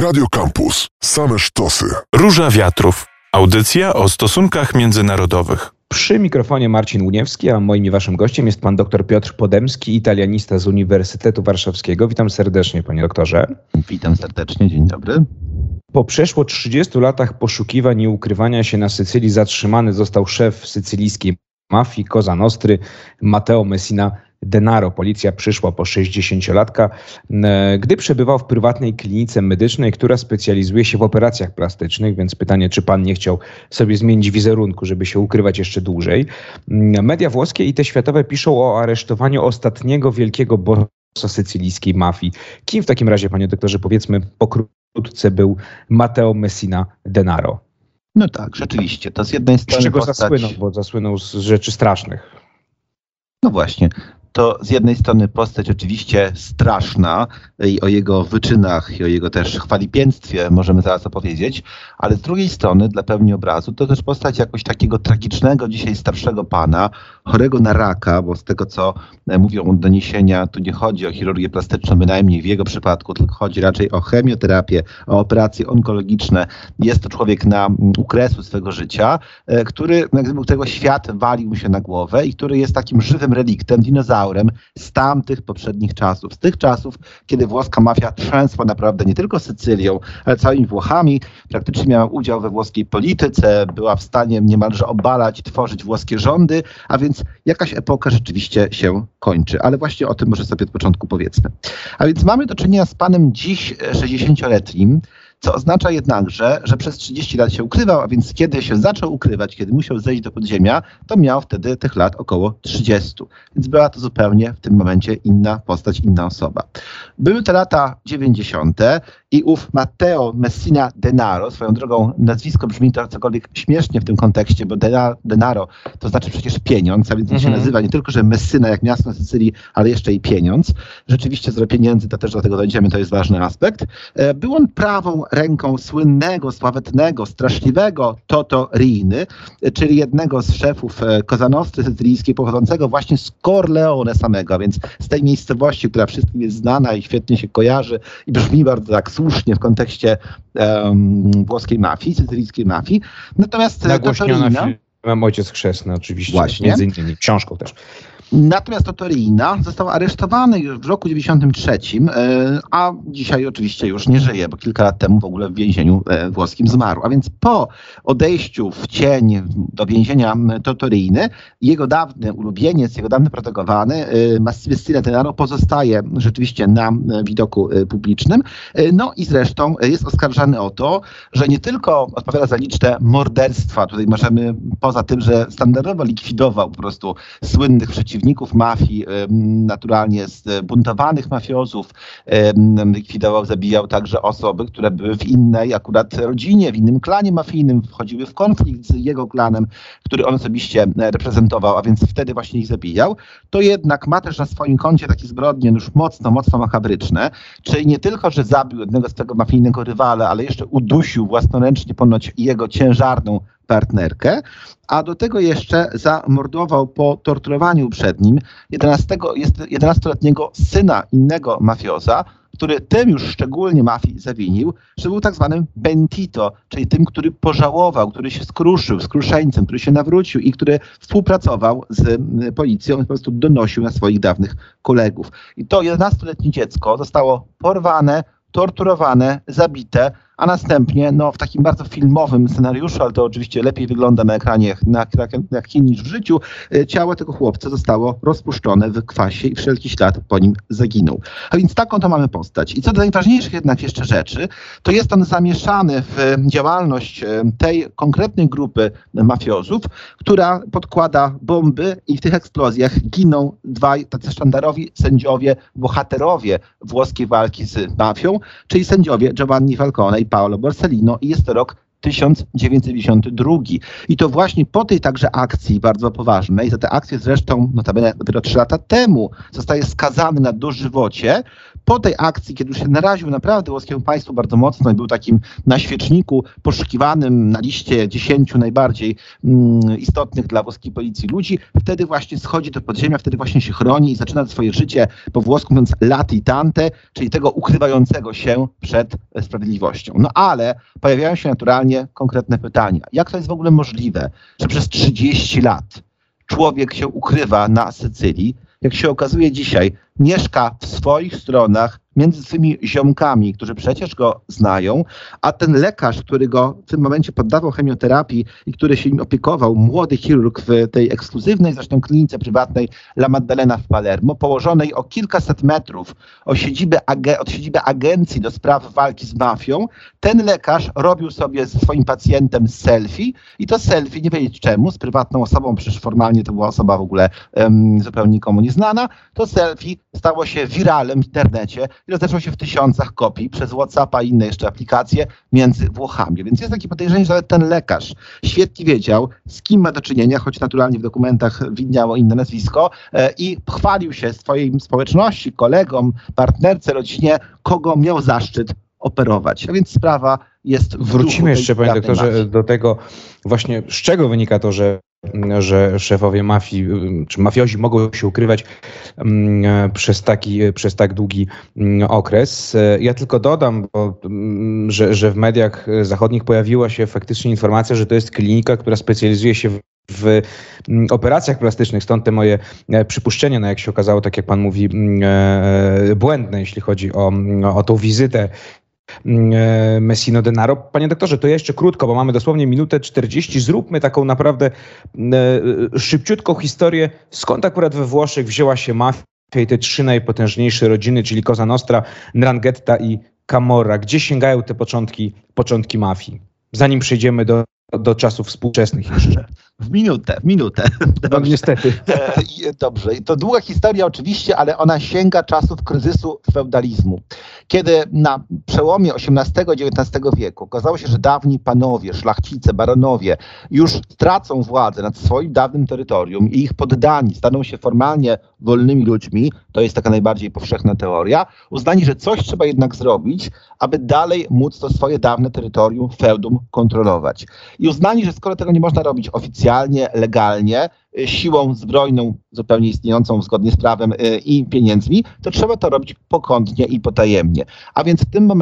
Radio Campus. Same sztosy. Róża Wiatrów. Audycja o stosunkach międzynarodowych. Przy mikrofonie Marcin Uniewski, a moim i waszym gościem jest pan dr Piotr Podemski, italianista z Uniwersytetu Warszawskiego. Witam serdecznie, panie doktorze. Witam serdecznie, dzień dobry. Po przeszło 30 latach poszukiwań i ukrywania się na Sycylii zatrzymany został szef sycylijskiej mafii Cosa Nostry Matteo Messina Denaro. Policja przyszła po 60-latka, e, gdy przebywał w prywatnej klinice medycznej, która specjalizuje się w operacjach plastycznych, więc pytanie, czy pan nie chciał sobie zmienić wizerunku, żeby się ukrywać jeszcze dłużej. Media włoskie i te światowe piszą o aresztowaniu ostatniego wielkiego bossa sycylijskiej mafii. Kim w takim razie, panie doktorze, powiedzmy pokrótce był Matteo Messina Denaro? No tak, rzeczywiście. To z jednej strony. Z czego postać... zasłynął, bo zasłynął z rzeczy strasznych. No właśnie to z jednej strony postać oczywiście straszna i o jego wyczynach i o jego też chwalipięctwie możemy zaraz opowiedzieć, ale z drugiej strony dla pełni obrazu to też postać jakoś takiego tragicznego dzisiaj starszego pana, chorego na raka, bo z tego co e, mówią doniesienia, tu nie chodzi o chirurgię plastyczną bynajmniej w jego przypadku, tylko chodzi raczej o chemioterapię, o operacje onkologiczne. Jest to człowiek na u kresu swego życia, e, który jak gdyby tego świat walił się na głowę i który jest takim żywym reliktem, dinozaurem, dinozaurem z tamtych poprzednich czasów, z tych czasów, kiedy włoska mafia trzęsła naprawdę nie tylko Sycylią, ale całymi Włochami, praktycznie miała udział we włoskiej polityce, była w stanie niemalże obalać tworzyć włoskie rządy, a więc jakaś epoka rzeczywiście się kończy. Ale właśnie o tym może sobie od początku powiedzmy. A więc mamy do czynienia z panem dziś 60-letnim, co oznacza jednakże, że przez 30 lat się ukrywał, a więc kiedy się zaczął ukrywać, kiedy musiał zejść do podziemia, to miał wtedy tych lat około 30. Więc była to zupełnie w tym momencie inna postać, inna osoba. Były te lata 90. i ów Matteo Messina Denaro, swoją drogą nazwisko brzmi to cokolwiek śmiesznie w tym kontekście, bo denaro to znaczy przecież pieniądz, a więc on się mhm. nazywa nie tylko, że Messina jak miasto na Sycylii, ale jeszcze i pieniądz. Rzeczywiście zero pieniędzy, to też do tego dojdziemy, to jest ważny aspekt. E, był on prawą ręką słynnego, sławetnego, straszliwego Toto Riny, czyli jednego z szefów Kozanowstry sycylijskiej pochodzącego właśnie z Corleone samego, więc z tej miejscowości, która wszystkim jest znana i świetnie się kojarzy i brzmi bardzo tak słusznie w kontekście um, włoskiej mafii, sycylijskiej mafii. Natomiast Nagłośniona Toto Rina... Mam ojciec chrzestny oczywiście, Właśnie. między innymi książką też. Natomiast Totorina został aresztowany już w roku 93, e, a dzisiaj oczywiście już nie żyje, bo kilka lat temu w ogóle w więzieniu e, włoskim zmarł. A więc po odejściu w cień do więzienia Totoriny, jego dawny ulubieniec, jego dawny protegowany, e, Massimo Tenaro pozostaje rzeczywiście na widoku publicznym. No i zresztą jest oskarżany o to, że nie tylko odpowiada za liczne morderstwa, tutaj możemy poza tym, że standardowo likwidował po prostu słynnych przeciwników, przeciwników mafii, naturalnie zbuntowanych mafiozów, likwidował, zabijał także osoby, które były w innej akurat rodzinie, w innym klanie mafijnym, wchodziły w konflikt z jego klanem, który on osobiście reprezentował, a więc wtedy właśnie ich zabijał, to jednak ma też na swoim koncie takie zbrodnie już mocno, mocno makabryczne, czyli nie tylko, że zabił jednego z tego mafijnego rywala, ale jeszcze udusił własnoręcznie ponoć jego ciężarną partnerkę, a do tego jeszcze zamordował po torturowaniu przed nim 11-letniego syna innego mafioza, który tym już szczególnie mafii zawinił, że był tak zwanym bentito, czyli tym, który pożałował, który się skruszył, skruszeńcem, który się nawrócił i który współpracował z policją i po prostu donosił na swoich dawnych kolegów. I to 11-letnie dziecko zostało porwane, torturowane, zabite, a następnie no, w takim bardzo filmowym scenariuszu, ale to oczywiście lepiej wygląda na ekranie na, na, na niż w życiu, e, ciało tego chłopca zostało rozpuszczone w kwasie i wszelki ślad po nim zaginął. A więc taką to mamy postać. I co do najważniejszych jednak jeszcze rzeczy, to jest on zamieszany w działalność e, tej konkretnej grupy mafiozów, która podkłada bomby i w tych eksplozjach giną dwaj tacy sztandarowi sędziowie, bohaterowie włoskiej walki z mafią, czyli sędziowie Giovanni Falcone i Paolo Borsellino i jest to rok 1992. I to właśnie po tej także akcji bardzo poważnej, za tę akcję zresztą notabene dopiero trzy lata temu zostaje skazany na dożywocie, po tej akcji, kiedy już się naraził naprawdę włoskiemu państwu bardzo mocno i był takim na świeczniku poszukiwanym na liście dziesięciu najbardziej mm, istotnych dla włoskiej policji ludzi, wtedy właśnie schodzi do podziemia, wtedy właśnie się chroni i zaczyna swoje życie po włosku mówiąc latitante, czyli tego ukrywającego się przed sprawiedliwością. No ale pojawiają się naturalnie konkretne pytania. Jak to jest w ogóle możliwe, że przez 30 lat człowiek się ukrywa na Sycylii, jak się okazuje dzisiaj, mieszka w swoich stronach między swymi ziomkami, którzy przecież go znają, a ten lekarz, który go w tym momencie poddawał chemioterapii i który się nim opiekował, młody chirurg w tej ekskluzywnej zresztą klinice prywatnej La Maddalena w Palermo, położonej o kilkaset metrów od siedziby, od siedziby agencji do spraw walki z mafią, ten lekarz robił sobie ze swoim pacjentem selfie i to selfie, nie wiedzieć czemu, z prywatną osobą, przecież formalnie to była osoba w ogóle um, zupełnie nikomu nieznana, to selfie stało się wiralem w internecie i rozeszło się w tysiącach kopii przez WhatsAppa i inne jeszcze aplikacje między Włochami. Więc jest takie podejrzenie, że nawet ten lekarz świetnie wiedział, z kim ma do czynienia, choć naturalnie w dokumentach widniało inne nazwisko e, i chwalił się swojej społeczności, kolegom, partnerce, rodzinie, kogo miał zaszczyt operować. A więc sprawa jest. Wrócimy jeszcze, panie doktorze, mafii. do tego właśnie, z czego wynika to, że że szefowie mafii, czy mafiozi mogą się ukrywać przez, taki, przez tak długi okres. Ja tylko dodam, bo, że, że w mediach zachodnich pojawiła się faktycznie informacja, że to jest klinika, która specjalizuje się w w operacjach plastycznych, stąd te moje e, przypuszczenia, no jak się okazało, tak jak pan mówi, e, błędne, jeśli chodzi o, o tą wizytę e, Messino Denaro. Panie doktorze, to jeszcze krótko, bo mamy dosłownie minutę 40. Zróbmy taką naprawdę mm, e, szybciutką historię, skąd akurat we Włoszech wzięła się mafia i te trzy najpotężniejsze rodziny, czyli Cosa Nostra, Ndrangheta i Camorra. Gdzie sięgają te początki, początki mafii? Zanim przejdziemy do do czasów współczesnych jeszcze. W minutę, w minutę. No, niestety. E, dobrze. To długa historia oczywiście, ale ona sięga czasów kryzysu feudalizmu. Kiedy na przełomie XVIII-XIX wieku. Okazało się, że dawni panowie, szlachcice, baronowie już stracą władzę nad swoim dawnym terytorium i ich poddani staną się formalnie wolnymi ludźmi, to jest taka najbardziej powszechna teoria, uznali, że coś trzeba jednak zrobić, aby dalej móc to swoje dawne terytorium, feudum kontrolować. I uznali, że skoro tego nie można robić oficjalnie, legalnie, y, siłą zbrojną, zupełnie istniejącą zgodnie z prawem y, i pieniędzmi, to trzeba to robić pokątnie i potajemnie. A więc w tym momencie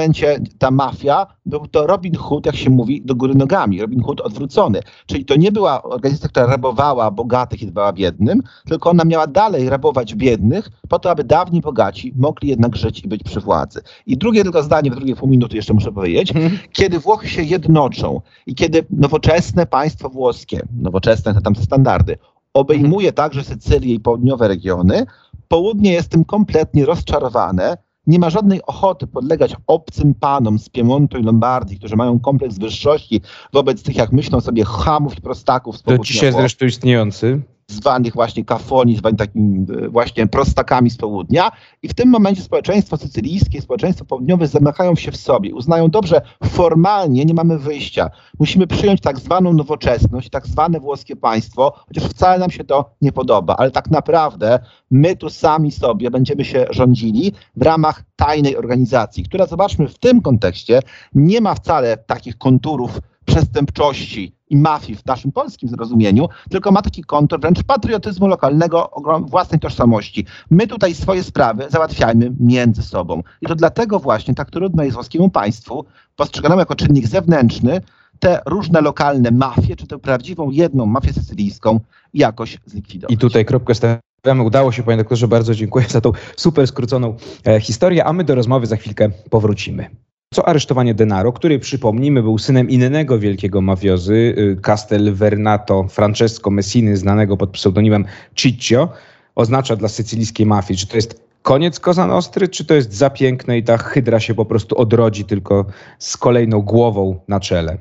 ta mafia był to Robin Hood, jak się mówi, do góry nogami. Robin Hood odwrócony. Czyli to nie była organizacja, która rabowała bogatych i dbała biednym, tylko ona miała dalej rabować biednych, po to, aby dawni bogaci mogli jednak żyć i być przy władzy. I drugie tylko zdanie, w drugiej pół minuty jeszcze muszę powiedzieć. Mhm. Kiedy Włochy się jednoczą i kiedy nowoczesne państwo włoskie, nowoczesne to tam te standardy, obejmuje także Sycylię i południowe regiony, południe jest tym kompletnie rozczarowane, nie ma żadnej ochoty podlegać obcym panom z Piemontu i Lombardii, którzy mają kompleks wyższości wobec tych, jak myślą sobie, chamów i prostaków z To dzisiaj zresztą istniejący zwanych właśnie kafoni, zwanych takimi e, właśnie prostakami z południa. I w tym momencie społeczeństwo sycylijskie, społeczeństwo południowe zamykają się w sobie. Uznają dobrze, formalnie nie mamy wyjścia. Musimy przyjąć tak zwaną nowoczesność, tak zwane włoskie państwo, chociaż wcale nam się to nie podoba. Ale tak naprawdę my tu sami sobie będziemy się rządzili w ramach tajnej organizacji, która zobaczmy w tym kontekście nie ma wcale takich konturów przestępczości i mafii w naszym polskim zrozumieniu, tylko ma taki kontur wręcz patriotyzmu lokalnego, własnej tożsamości. My tutaj swoje sprawy załatwiajmy między sobą. I to dlatego właśnie tak trudno jest włoskiemu państwu, postrzeganemu jako czynnik zewnętrzny, te różne lokalne mafie, czy tę prawdziwą jedną mafię sycylijską jakoś zlikwidować. I tutaj kropkę stawiamy. Udało się, panie doktorze, bardzo dziękuję za tą super skróconą e, historię, a my do rozmowy za chwilkę powrócimy. Co aresztowanie Denaro, który przypomnijmy był synem innego wielkiego mafiozy, y, Castel Vernato Francesco Messiny, znanego pod pseudonimem Ciccio, oznacza dla sycylijskiej mafii? Czy to jest koniec Cosa Nostry, czy to jest za piękne i ta hydra się po prostu odrodzi tylko z kolejną głową na czele?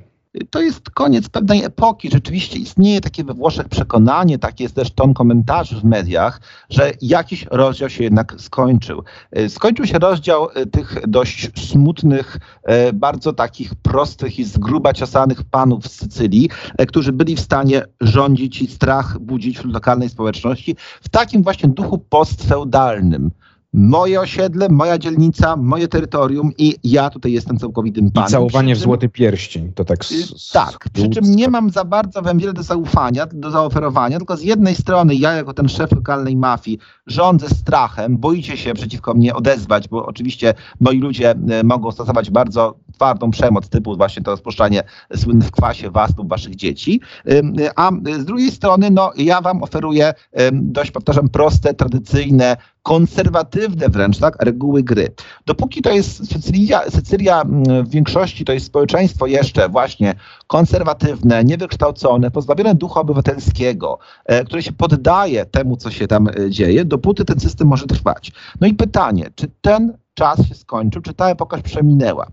To jest koniec pewnej epoki. Rzeczywiście istnieje takie we Włoszech przekonanie, taki jest też ton komentarzy w mediach, że jakiś rozdział się jednak skończył. E, skończył się rozdział e, tych dość smutnych, e, bardzo takich prostych i z gruba ciosanych panów z Sycylii, którzy byli w stanie rządzić i strach budzić wśród lokalnej społeczności w takim właśnie duchu postfeudalnym moje osiedle, moja dzielnica, moje terytorium i ja tutaj jestem całkowitym panem. I całowanie w czym- złoty pierścień, to tak... Y, s- Tak, przy czym nie mam za bardzo wam wiele do zaufania, do zaoferowania, tylko z jednej strony ja jako ten szef lokalnej mafii rządzę strachem, boicie się przeciwko mnie odezwać, bo oczywiście moi ludzie e, mogą stosować bardzo twardą przemoc, typu właśnie to rozpuszczanie słynne w kwasie was lub waszych dzieci, Ym, a z drugiej strony no, ja wam oferuję dość, powtarzam, proste, tradycyjne, konserwatywne wręcz, tak, reguły gry. Dopóki to jest Sycylia, Sycylia w większości to jest społeczeństwo jeszcze właśnie konserwatywne, niewykształcone, pozbawione ducha obywatelskiego, e, które się poddaje temu, co się tam e, dzieje, dopóty ten system może trwać. No i pytanie, czy ten czas się skończył, czy ta epoka przeminęła?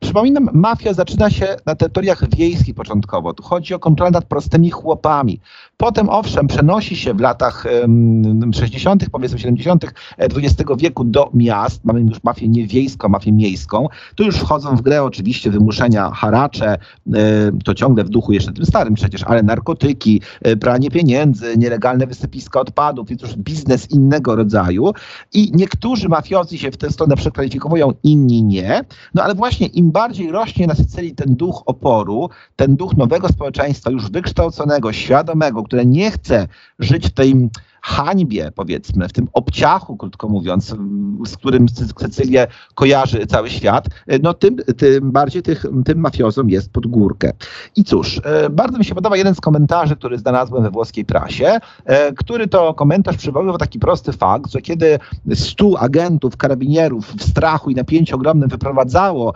Przypominam, mafia zaczyna się na terytoriach wiejskich początkowo. Tu chodzi o kontrolę nad prostymi chłopami. Potem, owszem, przenosi się w latach em, 60., powiedzmy 70. XX wieku do miast. Mamy już mafię niewiejską, mafię miejską. Tu już wchodzą w grę oczywiście wymuszenia haracze, e, to ciągle w duchu jeszcze tym starym przecież, ale narkotyki, e, pranie pieniędzy, nielegalne wysypiska odpadów, jest już biznes innego rodzaju. I niektórzy mafiozi się w tę stronę przekwalifikują, inni nie. No ale właśnie im bardziej rośnie na Sycylii ten duch oporu, ten duch nowego społeczeństwa, już wykształconego, świadomego, które nie chce żyć w tej hańbie, powiedzmy, w tym obciachu, krótko mówiąc, z którym Sy- Sycylię kojarzy cały świat, no tym, tym bardziej tych, tym mafiozom jest pod górkę. I cóż, e, bardzo mi się podoba jeden z komentarzy, który znalazłem we włoskiej prasie, e, który to komentarz przywoływał taki prosty fakt, że kiedy stu agentów, karabinierów w strachu i napięciu ogromnym wyprowadzało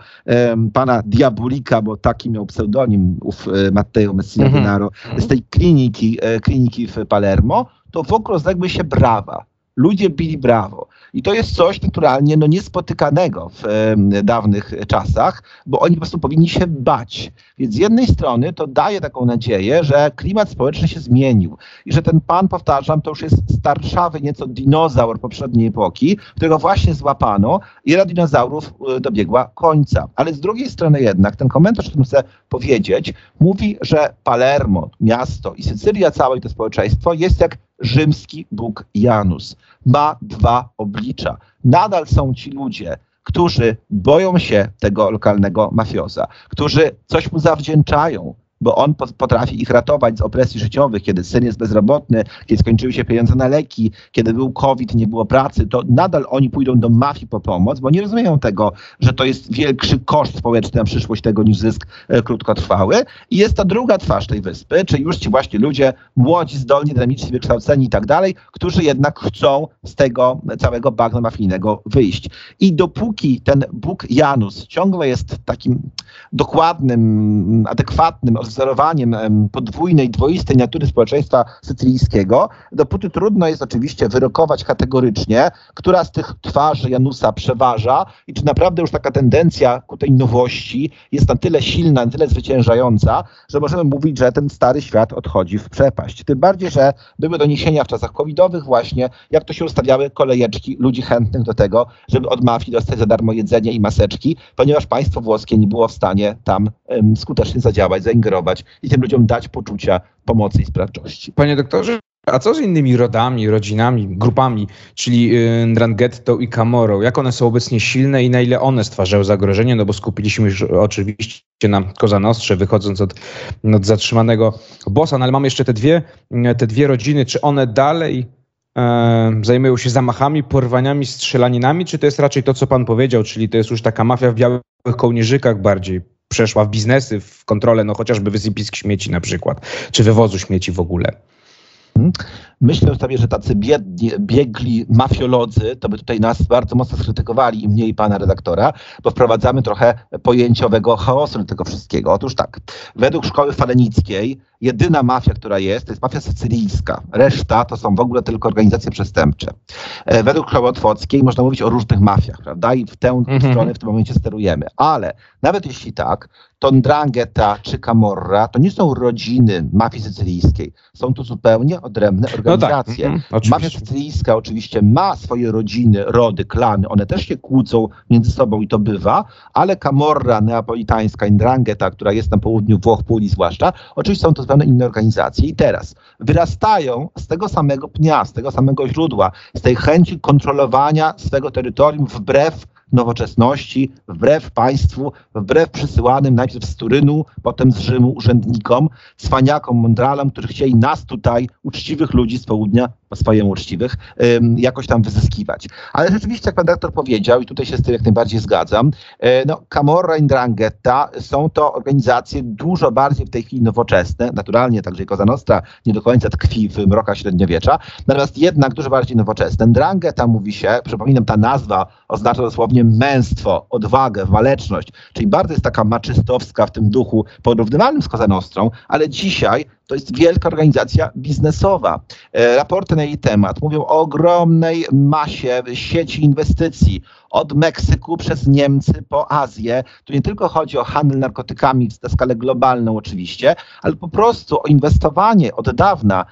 pana Diabolika, bo taki miał pseudonim ów e, Matteo Messina Mhm. Denaro, z tej kliniki, e, kliniki w Palermo, to wokół rozległy się brawa. Ludzie bili brawo. I to jest coś naturalnie no, niespotykanego w em, dawnych czasach, bo oni po prostu powinni się bać. Więc z jednej strony to daje taką nadzieję, że klimat społeczny się zmienił i że ten pan, powtarzam, to już jest starszawy nieco dinozaur poprzedniej epoki, którego właśnie złapano i era dinozaurów e, dobiegła końca. Ale z drugiej strony jednak ten komentarz, który chcę powiedzieć, mówi, że Palermo, miasto i Sycylia całe i to społeczeństwo jest jak rzymski Bóg Janus. Ma dwa oblicza. Nadal są ci ludzie, którzy boją się tego lokalnego mafioza, którzy coś mu zawdzięczają, bo on po- potrafi ich ratować z opresji życiowych, kiedy syn jest bezrobotny, kiedy skończyły się pieniądze na leki, kiedy był COVID, nie było pracy, to nadal oni pójdą do mafii po pomoc, bo nie rozumieją tego, że to jest większy koszt społeczny na przyszłość tego niż zysk e, krótkotrwały. I jest ta druga twarz tej wyspy, czyli już ci właśnie ludzie młodzi, zdolni, dynamiczni, wykształceni i tak dalej, którzy jednak chcą z tego całego bagna mafijnego wyjść. I dopóki ten Bóg Janus ciągle jest takim dokładnym, adekwatnym odwzorowaniem em, podwójnej, dwoistej natury społeczeństwa sycylijskiego, dopóty trudno jest oczywiście wyrokować kategorycznie, która z tych twarzy Janusa przeważa i czy naprawdę już taka tendencja ku tej nowości jest na tyle silna, na tyle zwyciężająca, że możemy mówić, że ten stary świat odchodzi w przepaść. Tym bardziej, że były doniesienia w czasach covidowych właśnie, jak to się ustawiały kolejeczki ludzi chętnych do tego, żeby od mafii dostać za darmo jedzenie i maseczki, ponieważ państwo włoskie nie było w stanie tam em, skutecznie zadziałać, zaingerować i tym ludziom dać poczucia pomocy i sprawczości. Panie doktorze, a co z innymi rodami, rodzinami, grupami, czyli y, Ndrangheta i Camorą? Jak one są obecnie silne i na ile one stwarzają zagrożenie? No bo skupiliśmy już oczywiście na Koza Nostrze, wychodząc od, od zatrzymanego bossa, no ale mamy jeszcze te dwie, y, te dwie rodziny. Czy one dalej e, zajmują się zamachami, porwaniami, strzelaninami, czy to jest raczej to, co pan powiedział, czyli to jest już taka mafia w białych kołnierzykach bardziej? Przeszła w biznesy, w kontrolę, no chociażby wysypisk śmieci na przykład, czy wywozu śmieci w ogóle. Myślę sobie, że tacy biedni, biegli mafiolodzy to by tutaj nas bardzo mocno skrytykowali i mnie i pana redaktora, bo wprowadzamy trochę pojęciowego chaosu do tego wszystkiego. Otóż tak, według szkoły falenickiej jedyna mafia, która jest, to jest mafia sycylijska. Reszta to są w ogóle tylko organizacje przestępcze. E, Według szkoły otwockiej można mówić o różnych mafiach, prawda? I w tę Mhm. stronę w tym momencie sterujemy. Ale nawet jeśli tak, to Ndrangheta czy Camorra to nie są rodziny mafii sycylijskiej. Są to zupełnie odrębne organizacje. Organizacje. No tak. Mafia sycylijska oczywiście ma swoje rodziny, rody, klany, one też się kłócą między sobą i to bywa, ale Camorra neapolitańska, Indrangheta, która jest na południu Włoch, Puli zwłaszcza, oczywiście są to zupełnie inne organizacje i teraz wyrastają z tego samego pnia, z tego samego źródła, z tej chęci kontrolowania swego terytorium wbrew nowoczesności, wbrew państwu, wbrew przysyłanym najpierw z Turynu, potem z Rzymu urzędnikom, cwaniakom, mądralom, którzy chcieli nas tutaj, uczciwych ludzi z południa, po swojemu uczciwych, jakoś tam wyzyskiwać. Ale rzeczywiście, jak pan doktor powiedział, i tutaj się z tym jak najbardziej zgadzam, e, no, Camorra i Drangheta są to organizacje dużo bardziej w tej chwili nowoczesne, naturalnie także Cosa Nostra nie do końca tkwi w mrokach średniowiecza, natomiast jednak dużo bardziej nowoczesne. Drangheta mówi się, przypominam, ta nazwa oznacza dosłownie męstwo, odwagę, waleczność, czyli bardzo jest taka maczystowska w tym duchu porównywalnym z Cosa Nostrą, ale dzisiaj to jest wielka organizacja biznesowa. E, raporty na jej temat mówią o ogromnej masie sieci inwestycji, od Meksyku przez Niemcy po Azję. Tu nie tylko chodzi o handel narkotykami na skalę globalną oczywiście, ale po prostu o inwestowanie od dawna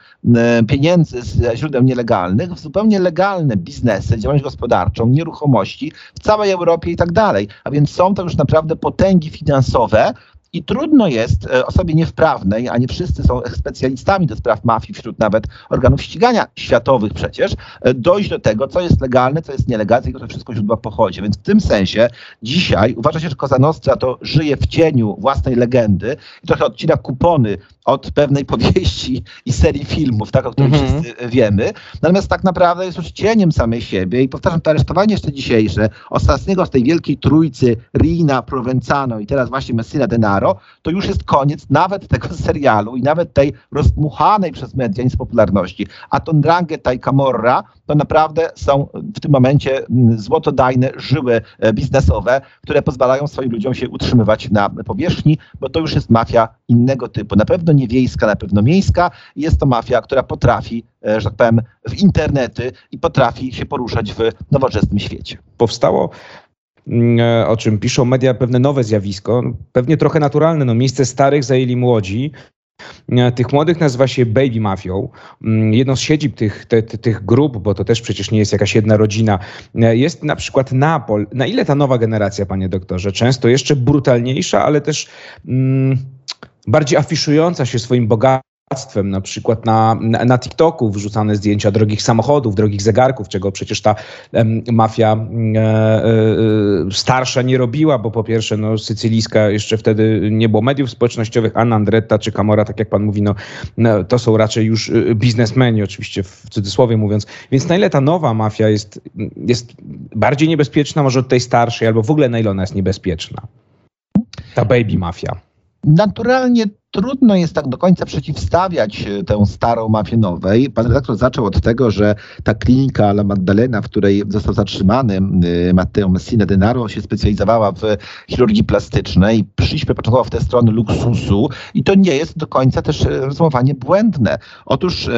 pieniędzy z źródeł nielegalnych w zupełnie legalne biznesy, działalność gospodarczą, nieruchomości w całej Europie i tak dalej. A więc są to już naprawdę potęgi finansowe, i trudno jest e, osobie niewprawnej, a nie wszyscy są specjalistami do spraw mafii, wśród nawet organów ścigania światowych przecież, e, dojść do tego, co jest legalne, co jest nielegalne i to wszystko źródła pochodzi. Więc w tym sensie dzisiaj uważa się, że Cosa Nostra to żyje w cieniu własnej legendy i trochę odcina kupony od pewnej powieści i serii filmów, tak, o których mm -hmm. wszyscy wiemy. Natomiast tak naprawdę jest już cieniem samej siebie i powtarzam, to aresztowanie jeszcze dzisiejsze, ostatniego z tej wielkiej trójcy Rina, Provenzano i teraz właśnie Messina Denaro, to już jest koniec nawet tego serialu i nawet tej rozdmuchanej przez media popularności. A Tondrangheta i Camorra to naprawdę są w tym momencie mm, złotodajne żyły e, biznesowe, które pozwalają swoim ludziom się utrzymywać na powierzchni, bo to już jest mafia innego typu. Na pewno nie wiejska, na pewno miejska. Jest to mafia, która potrafi, e, że tak powiem, w internety i potrafi się poruszać w nowoczesnym świecie. Powstało mm, e, o czym piszą media, pewne nowe zjawisko, pewnie trochę naturalne. No, miejsce starych zajęli młodzi. E, tych młodych nazywa się baby mafią. Mm, jedną z siedzib tych, te, tych grup, bo to też przecież nie jest jakaś jedna rodzina, jest na przykład Napol. Na ile ta nowa generacja, panie doktorze, często jeszcze brutalniejsza, ale też... Mm, bardziej afiszująca się swoim bogactwem, na przykład na, na, TikToku wrzucane zdjęcia drogich samochodów, drogich zegarków, czego przecież ta em, mafia e, e, starsza nie robiła, bo po pierwsze no, sycylijska jeszcze wtedy nie było mediów społecznościowych, Anna Andretta czy Camora, tak jak pan mówi, no, no, to są raczej już e, biznesmeni, oczywiście w cudzysłowie mówiąc. Więc na ile ta nowa mafia jest, jest bardziej niebezpieczna może od tej starszej, albo w ogóle na ile ona jest niebezpieczna? Ta baby mafia. Naturalnie trudno jest tak do końca przeciwstawiać e, tę starą mafię nowej. Pan redaktor zaczął od tego, że ta klinika La Maddalena, w której został zatrzymany e, Matteo Messina Denaro, się specjalizowała w chirurgii plastycznej. Przyśpie początkowo w tę stronę luksusu i to nie jest do końca też e, rozumowanie błędne. Otóż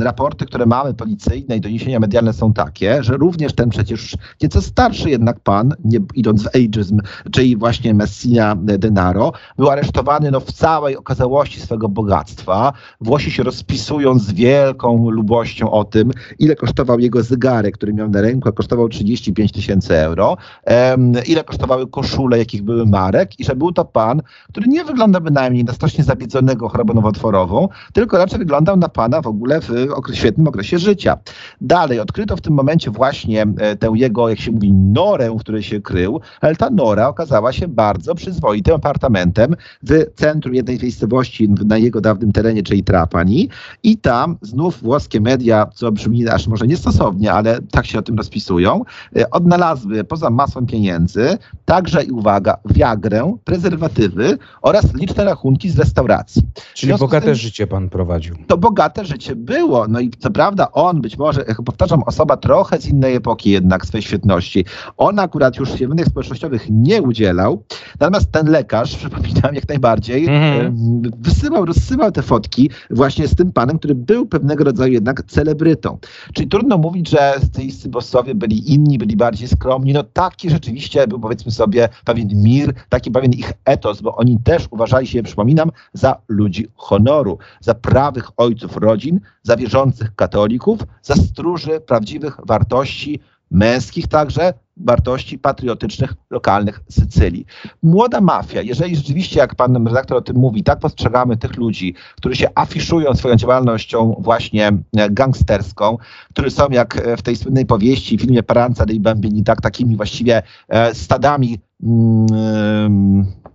raporty, które mamy policyjne i doniesienia medialne są takie, że również ten przecież nieco starszy jednak pan, nie idąc w ageism, czyli właśnie Messina Denaro, był aresztowany no, w całej okazałości okazałości swego bogactwa. Włosi się rozpisują z wielką lubością o tym, ile kosztował jego zegarek, który miał na ręku, a kosztował 35 tysięcy euro, um, ile kosztowały koszule, jakich były marek i że był to pan, który nie wygląda bynajmniej na strasznie zabiedzonego chorobą nowotworową, tylko raczej wyglądał na pana w ogóle w okres, świetnym okresie życia. Dalej odkryto w tym momencie właśnie e, tę jego, jak się mówi, norę, w której się krył, ale ta nora okazała się bardzo przyzwoitym apartamentem w centrum jednej z miejscowości na jego dawnym terenie, czyli Trapani. I tam znów włoskie media, co brzmi aż może niestosownie, ale tak się o tym rozpisują, e, odnalazły poza masą pieniędzy także i uwaga, wiagrę, prezerwatywy oraz liczne rachunki z restauracji. Czyli bogate tym, życie pan prowadził. To bogate życie było. No i co prawda on być może, jak powtarzam, osoba trochę z innej epoki jednak swej świetności. On akurat już się w społecznościowych nie udzielał, natomiast ten lekarz, przypominam jak najbardziej, mm wysyłał, rozsyłał te fotki właśnie z tym panem, który był pewnego rodzaju jednak celebrytą. Czyli trudno mówić, że sycylijscy bossowie byli inni, byli bardziej skromni. No taki rzeczywiście był powiedzmy sobie sobie pewien mir, taki pewien ich etos, bo oni też uważali się, przypominam, za ludzi honoru, za prawych ojców rodzin, za wierzących katolików, za stróży prawdziwych wartości męskich także, wartości patriotycznych lokalnych Sycylii. Młoda mafia, jeżeli rzeczywiście, jak pan redaktor o tym mówi, tak postrzegamy tych ludzi, którzy się afiszują swoją działalnością właśnie e, gangsterską, którzy są jak w tej słynnej powieści, filmie Paranza dei Bambini, tak takimi właściwie e, stadami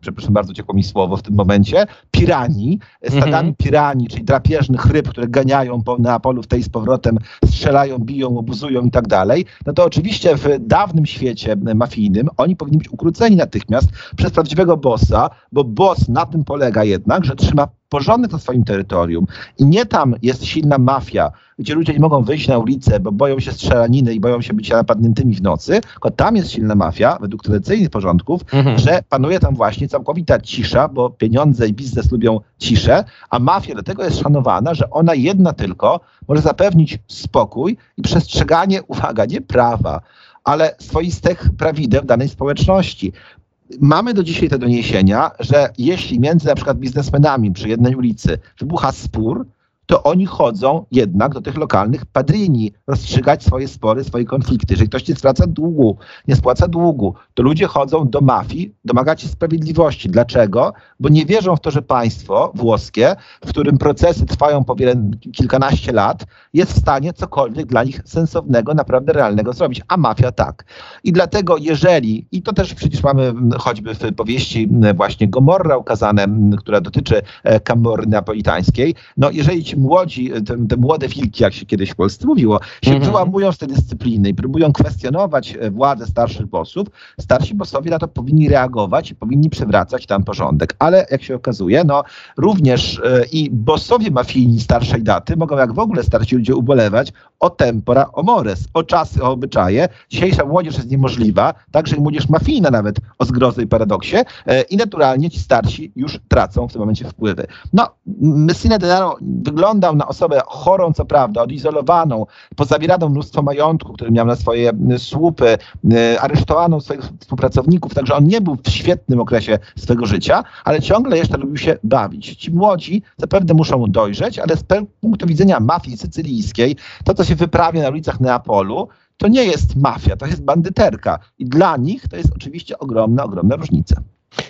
przepraszam bardzo, ciekło mi słowo w tym momencie, piranii, stadami mm -hmm. piranii, czyli drapieżnych ryb, które ganiają po Neapolu w tej z powrotem, strzelają, biją, obuzują i tak dalej, no to oczywiście w dawnym świecie mafijnym oni powinni być ukróceni natychmiast przez prawdziwego bossa, bo boss na tym polega jednak, że trzyma porządek na swoim terytorium i nie tam jest silna mafia, gdzie ludzie nie mogą wyjść na ulicę, bo boją się strzelaniny i boją się być napadniętymi w nocy, tylko tam jest silna mafia, według tradycyjnych porządków, mhm. że panuje tam właśnie całkowita cisza, bo pieniądze i biznes lubią ciszę, a mafia dlatego jest szanowana, że ona jedna tylko może zapewnić spokój i przestrzeganie, uwaga, nie prawa, ale swoistych prawideł danej społeczności mamy do dzisiaj te doniesienia, że jeśli między na przykład biznesmenami przy jednej ulicy wybucha spór, to oni chodzą jednak do tych lokalnych padrini rozstrzygać swoje spory, swoje konflikty. Jeżeli ktoś nie spłaca długu, nie spłaca długu, to ludzie chodzą do mafii domagać się sprawiedliwości. Dlaczego? Bo nie wierzą w to, że państwo włoskie, w którym procesy trwają po wiele, kilkanaście lat, jest w stanie cokolwiek dla nich sensownego, naprawdę realnego zrobić. A mafia tak. I dlatego jeżeli, i to też przecież mamy choćby w powieści właśnie Gomorra ukazane, która dotyczy Kamory napolitańskiej, no jeżeli ci młodzi, te, te, młode wilki, jak się kiedyś w Polsce mówiło, się -hmm. wyłamują z tej dyscypliny i próbują kwestionować e, władzę starszych bossów, starsi bossowie na to powinni reagować i powinni przywracać tam porządek. Ale jak się okazuje, no również e, i bossowie mafijni starszej daty mogą jak w ogóle starsi ludzie ubolewać o tempora, o mores, o czasy, o obyczaje. Dzisiejsza młodzież jest niemożliwa, także i młodzież mafijna nawet o zgrozy i paradoksie e, i naturalnie ci starsi już tracą w tym momencie wpływy. No, Messina Denaro wygląda wyglądał na osobę chorą, co prawda, odizolowaną, pozabieraną mnóstwo majątku, który miał na swoje słupy, aresztowaną swoich współpracowników, także on nie był w świetnym okresie swego życia, ale ciągle jeszcze lubił się bawić. Ci młodzi zapewne muszą dojrzeć, ale z punktu widzenia mafii sycylijskiej, to co się wyprawia na ulicach Neapolu, to nie jest mafia, to jest bandyterka. I dla nich to jest oczywiście ogromna, ogromna różnica.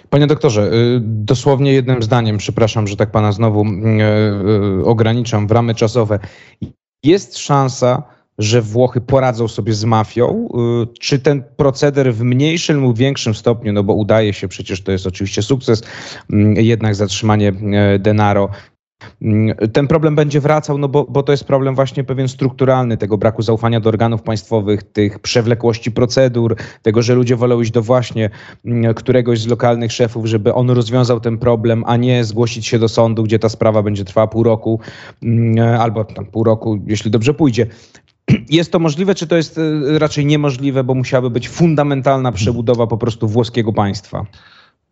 Panie doktorze, y, dosłownie jednym zdaniem, przepraszam, że tak pana znowu yy, ograniczam w ramy czasowe. Jest szansa, że Włochy poradzą sobie z mafią? Y, czy ten proceder w mniejszym lub większym stopniu, no bo udaje się, przecież to jest oczywiście sukces, mm, jednak zatrzymanie denaro Mm, ten problem będzie wracał, no bo, bo to jest problem właśnie pewien strukturalny, tego braku zaufania do organów państwowych, tych przewlekłości procedur, tego, że ludzie wolą iść do właśnie mm, któregoś z lokalnych szefów, żeby on rozwiązał ten problem, a nie zgłosić się do sądu, gdzie ta sprawa będzie trwała pół roku mm, albo tam pół roku, jeśli dobrze pójdzie. Jest to możliwe, czy to jest e, raczej niemożliwe, bo musiałaby być fundamentalna przebudowa po prostu włoskiego państwa?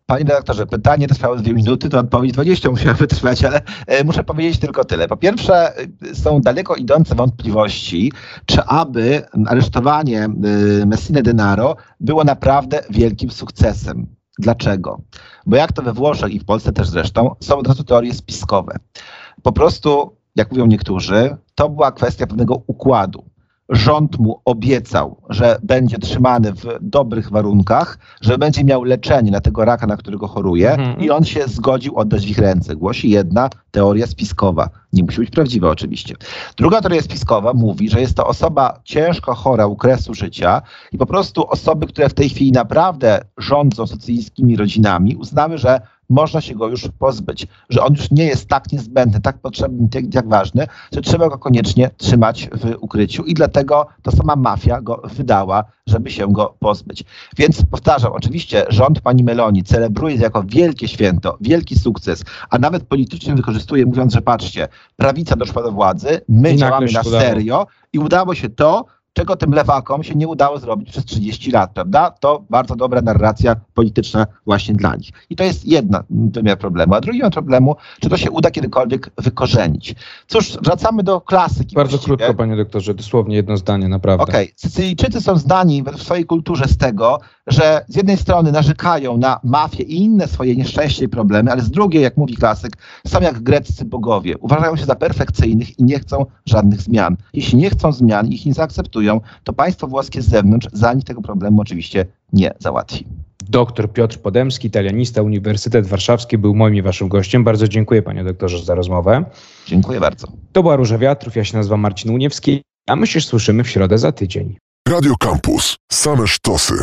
Panie redaktorze, pytanie trwało dwie minuty, to odpowiedź 20 musiała wytrwać, ale e, muszę powiedzieć tylko tyle. Po pierwsze, e, są daleko idące wątpliwości, czy aby aresztowanie e, Messine Denaro było naprawdę wielkim sukcesem. Dlaczego? Bo jak to we Włoszech i w Polsce też zresztą, są od razu teorie spiskowe. Po prostu, jak mówią niektórzy, to była kwestia pewnego układu rząd mu obiecał, że będzie trzymany w dobrych warunkach, że będzie miał leczenie na tego raka, na którego choruje mhm. i on się zgodził oddać w ich ręce. Głosi jedna teoria spiskowa. Nie musi być prawdziwa oczywiście. Druga teoria spiskowa mówi, że jest to osoba ciężko chora u kresu życia i po prostu osoby, które w tej chwili naprawdę rządzą sycylijskimi rodzinami, uznały, że można się go już pozbyć, że on już nie jest tak niezbędny, tak potrzebny, tak, jak ważny, że trzeba go koniecznie trzymać w ukryciu i dlatego to sama mafia go wydała, żeby się go pozbyć. Więc powtarzam, oczywiście rząd pani Meloni celebruje jako wielkie święto, wielki sukces, a nawet politycznie wykorzystuje, mówiąc, że patrzcie, prawica doszła do władzy, my I działamy na serio i udało się to, czego tym lewakom się nie udało zrobić przez 30 lat, prawda? To bardzo dobra narracja polityczna właśnie dla nich. I to jest jedna wymiar problemu. A drugi wymiar problemu, czy to się uda kiedykolwiek wykorzenić. Cóż, wracamy do klasyki. Bardzo właściwie. krótko, panie doktorze, dosłownie jedno zdanie, naprawdę. Okej, Sycylijczycy są znani w swojej kulturze z tego, że z jednej strony narzekają na mafię i inne swoje nieszczęście i problemy, ale z drugiej, jak mówi klasyk, są jak greccy bogowie. Uważają się za perfekcyjnych i nie chcą żadnych zmian. Jeśli nie chcą zmian ich nie zaakceptują, to państwo włoskie z zewnątrz za nich tego problemu oczywiście nie załatwi. Doktor Piotr Podemski, italianista, Uniwersytet Warszawski, był moim i waszym gościem. Bardzo dziękuję, panie doktorze, za rozmowę. Dziękuję bardzo. To była Róża Wiatrów, ja się nazywam Marcin Uniewski, a my się słyszymy w środę za tydzień. Radio Campus. Same sztosy.